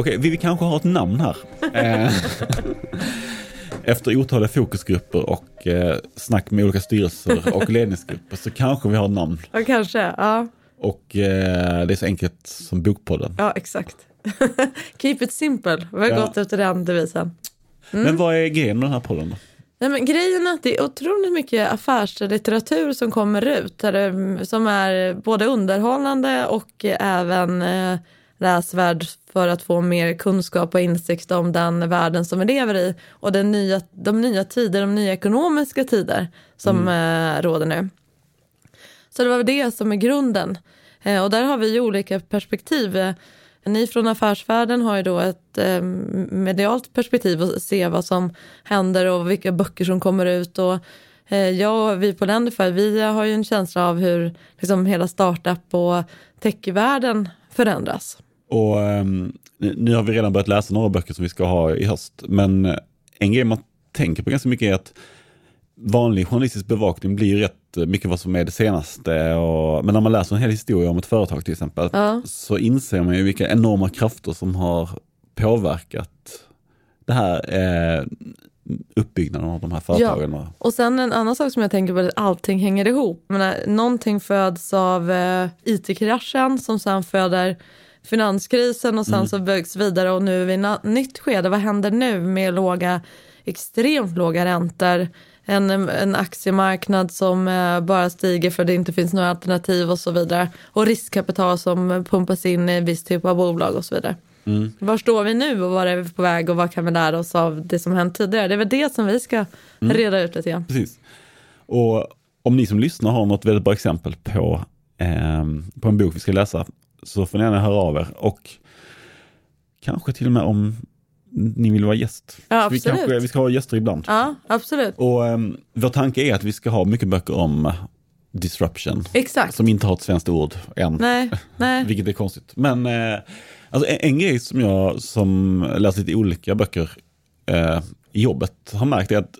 Okej, vi, kanske har ett namn här. Eh, Efter otaliga fokusgrupper och eh, snack med olika styrelser och ledningsgrupper så kanske vi har ett namn. Ja, kanske. Ja, Och eh, det är så enkelt som Bokpodden. ja exakt. Keep it simple. Vi har Ja. gått efter den devisen. Men vad är grejen med den här podden då? Nej, men grejen är att det är otroligt mycket affärslitteratur som kommer ut. Där det, som är både underhållande och även eh, läsvärd för att få mer kunskap och insikt om den världen som vi lever i. Och den nya, de nya tider, de nya ekonomiska tider som eh, råder nu. Så det var det som är grunden. Eh, och där har vi ju olika perspektiv. Eh, Ni från affärsvärlden har ju då ett eh, medialt perspektiv och se vad som händer och vilka böcker som kommer ut. Och, jag och vi på Lendify, vi har ju en känsla av hur liksom, hela startup och techvärlden förändras. Och ehm, nu har vi redan börjat läsa några böcker som vi ska ha i höst. Men eh, en grej man tänker på ganska mycket är att vanlig journalistisk bevakning blir rätt mycket vad som är det senaste. Och, men när man läser en hel historia om ett företag till exempel Ja. så inser man ju vilka enorma krafter som har påverkat det här eh, uppbyggnaden av de här företagen. och- Och sen en annan sak som jag tänker på är att allting hänger ihop. Jag menar, någonting föds av eh, it-kraschen som sen föder finanskrisen och sen så byggs vidare och nu är vi i ett nytt skede. Vad händer nu med låga, extremt låga räntor? En, en aktiemarknad som eh, bara stiger för att det inte finns några alternativ och så vidare. Och riskkapital som pumpas in i viss typ av bolag och så vidare. Var står vi nu och var är vi på väg och vad kan vi lära oss av det som hänt tidigare? Det är väl det som vi ska reda ut lite grann. Precis. Och om ni som lyssnar har något väldigt bra exempel på, ehm, på en bok vi ska läsa så får ni gärna höra av er. Och kanske till och med om ni vill vara gäst. Ja, vi, kanske, vi ska ha gäster ibland. Ja, absolut. Och um, vår tanke är att vi ska ha mycket böcker om eh, disruption. Exakt. Som inte har ett svenskt ord än. Nej, nej. Vilket är konstigt. Men eh, alltså en, en grej som jag som läst lite olika böcker eh, i jobbet har märkt är att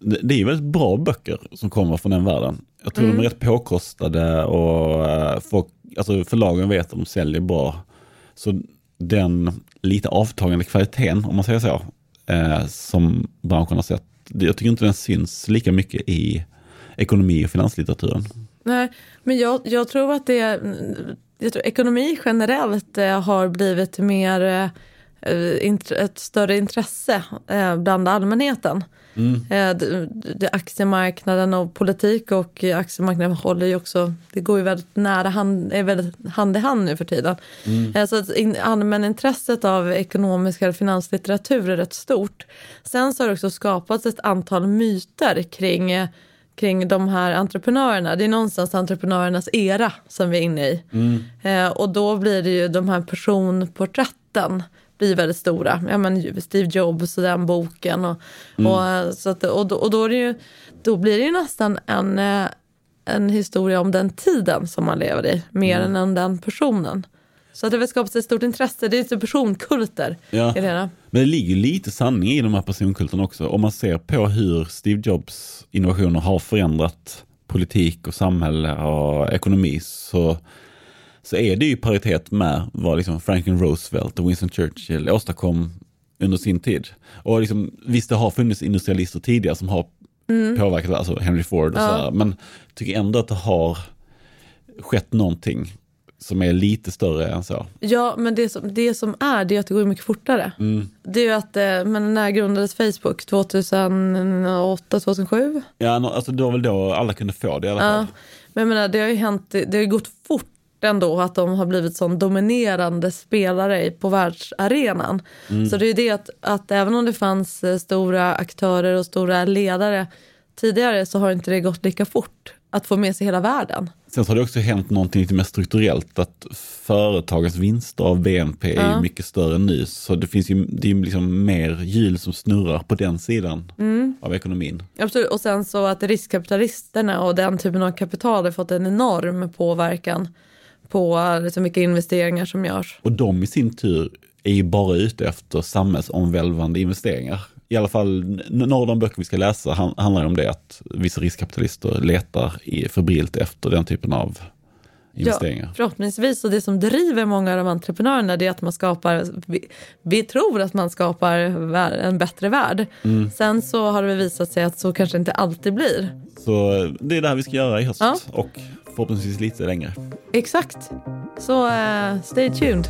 det, det är väldigt bra böcker som kommer från den världen. Jag tror de är rätt påkostade och eh, folk, alltså förlagen vet att de säljer bra. Så den lite avtagande kvaliteten, om man säger så, eh, som branschen har sett, jag tycker inte den syns lika mycket i ekonomi och finanslitteraturen. nej. Men jag, jag tror att det jag tror ekonomi generellt eh, har blivit mer eh, ett större intresse eh, bland allmänheten. Eh, det, aktiemarknaden och politik och eh, aktiemarknaden håller ju också, det går ju väldigt nära hand, är väldigt hand i hand nu för tiden. Eh, så att in, allmänintresset av ekonomisk eller finanslitteratur är rätt stort. Sen så har det också skapats ett antal myter kring eh, kring de här entreprenörerna. Det är någonstans entreprenörernas era som vi är inne i. Eh, och då blir det ju de här personporträtten blir väldigt stora. Ja, men Steve Jobs och den boken. Och, och, eh, så att, och, då, och då, är det ju, då blir det ju nästan en, eh, en historia om den tiden som man lever i, mer än om den personen. Så att det har skapats ett stort intresse. Det är lite personkulter Ja. i det. Men det ligger lite sanning i de här personkulterna också. Om man ser på hur Steve Jobs innovationer har förändrat politik och samhälle och ekonomi så, så är det ju paritet med vad liksom Franklin Roosevelt och Winston Churchill åstadkom under sin tid. Och liksom, visst, det har funnits industrialister tidigare som har påverkat, alltså Henry Ford och sådär, men tycker ändå att det har skett någonting som är lite större än så. Ja, men det som, det som är, det är att det går mycket fortare. Det är ju att, eh, men när grundades Facebook? 2008, 2007? Ja, alltså det var väl då alla kunde få det i alla fall. Ja. Men jag menar, det har ju hänt, det har ju gått fort ändå att de har blivit sån dominerande spelare på världsarenan. Så det är ju det att, att även om det fanns eh, stora aktörer och stora ledare tidigare så har inte det gått lika fort att få med sig hela världen. Sen så har det också hänt någonting lite mer strukturellt, att företagens vinster av BNP är ju mycket större nu. Så det finns ju, det är liksom mer hjul som snurrar på den sidan av ekonomin. Absolut. Och sen så att riskkapitalisterna och den typen av kapital har fått en enorm påverkan på liksom vilka investeringar som görs. Och de i sin tur är ju bara ute efter samhällsomvälvande investeringar. I alla fall några av de böcker vi ska läsa han- handlar om det, att vissa riskkapitalister letar febrilt efter den typen av investeringar. Ja, förhoppningsvis. Och det som driver många av de entreprenörerna det är att man skapar, vi, vi tror att man skapar en bättre värld. Mm. Sen så har det visat sig att så kanske inte alltid blir. Så det är det här vi ska göra i höst ja. och förhoppningsvis lite längre. Exakt. Så uh, stay tuned.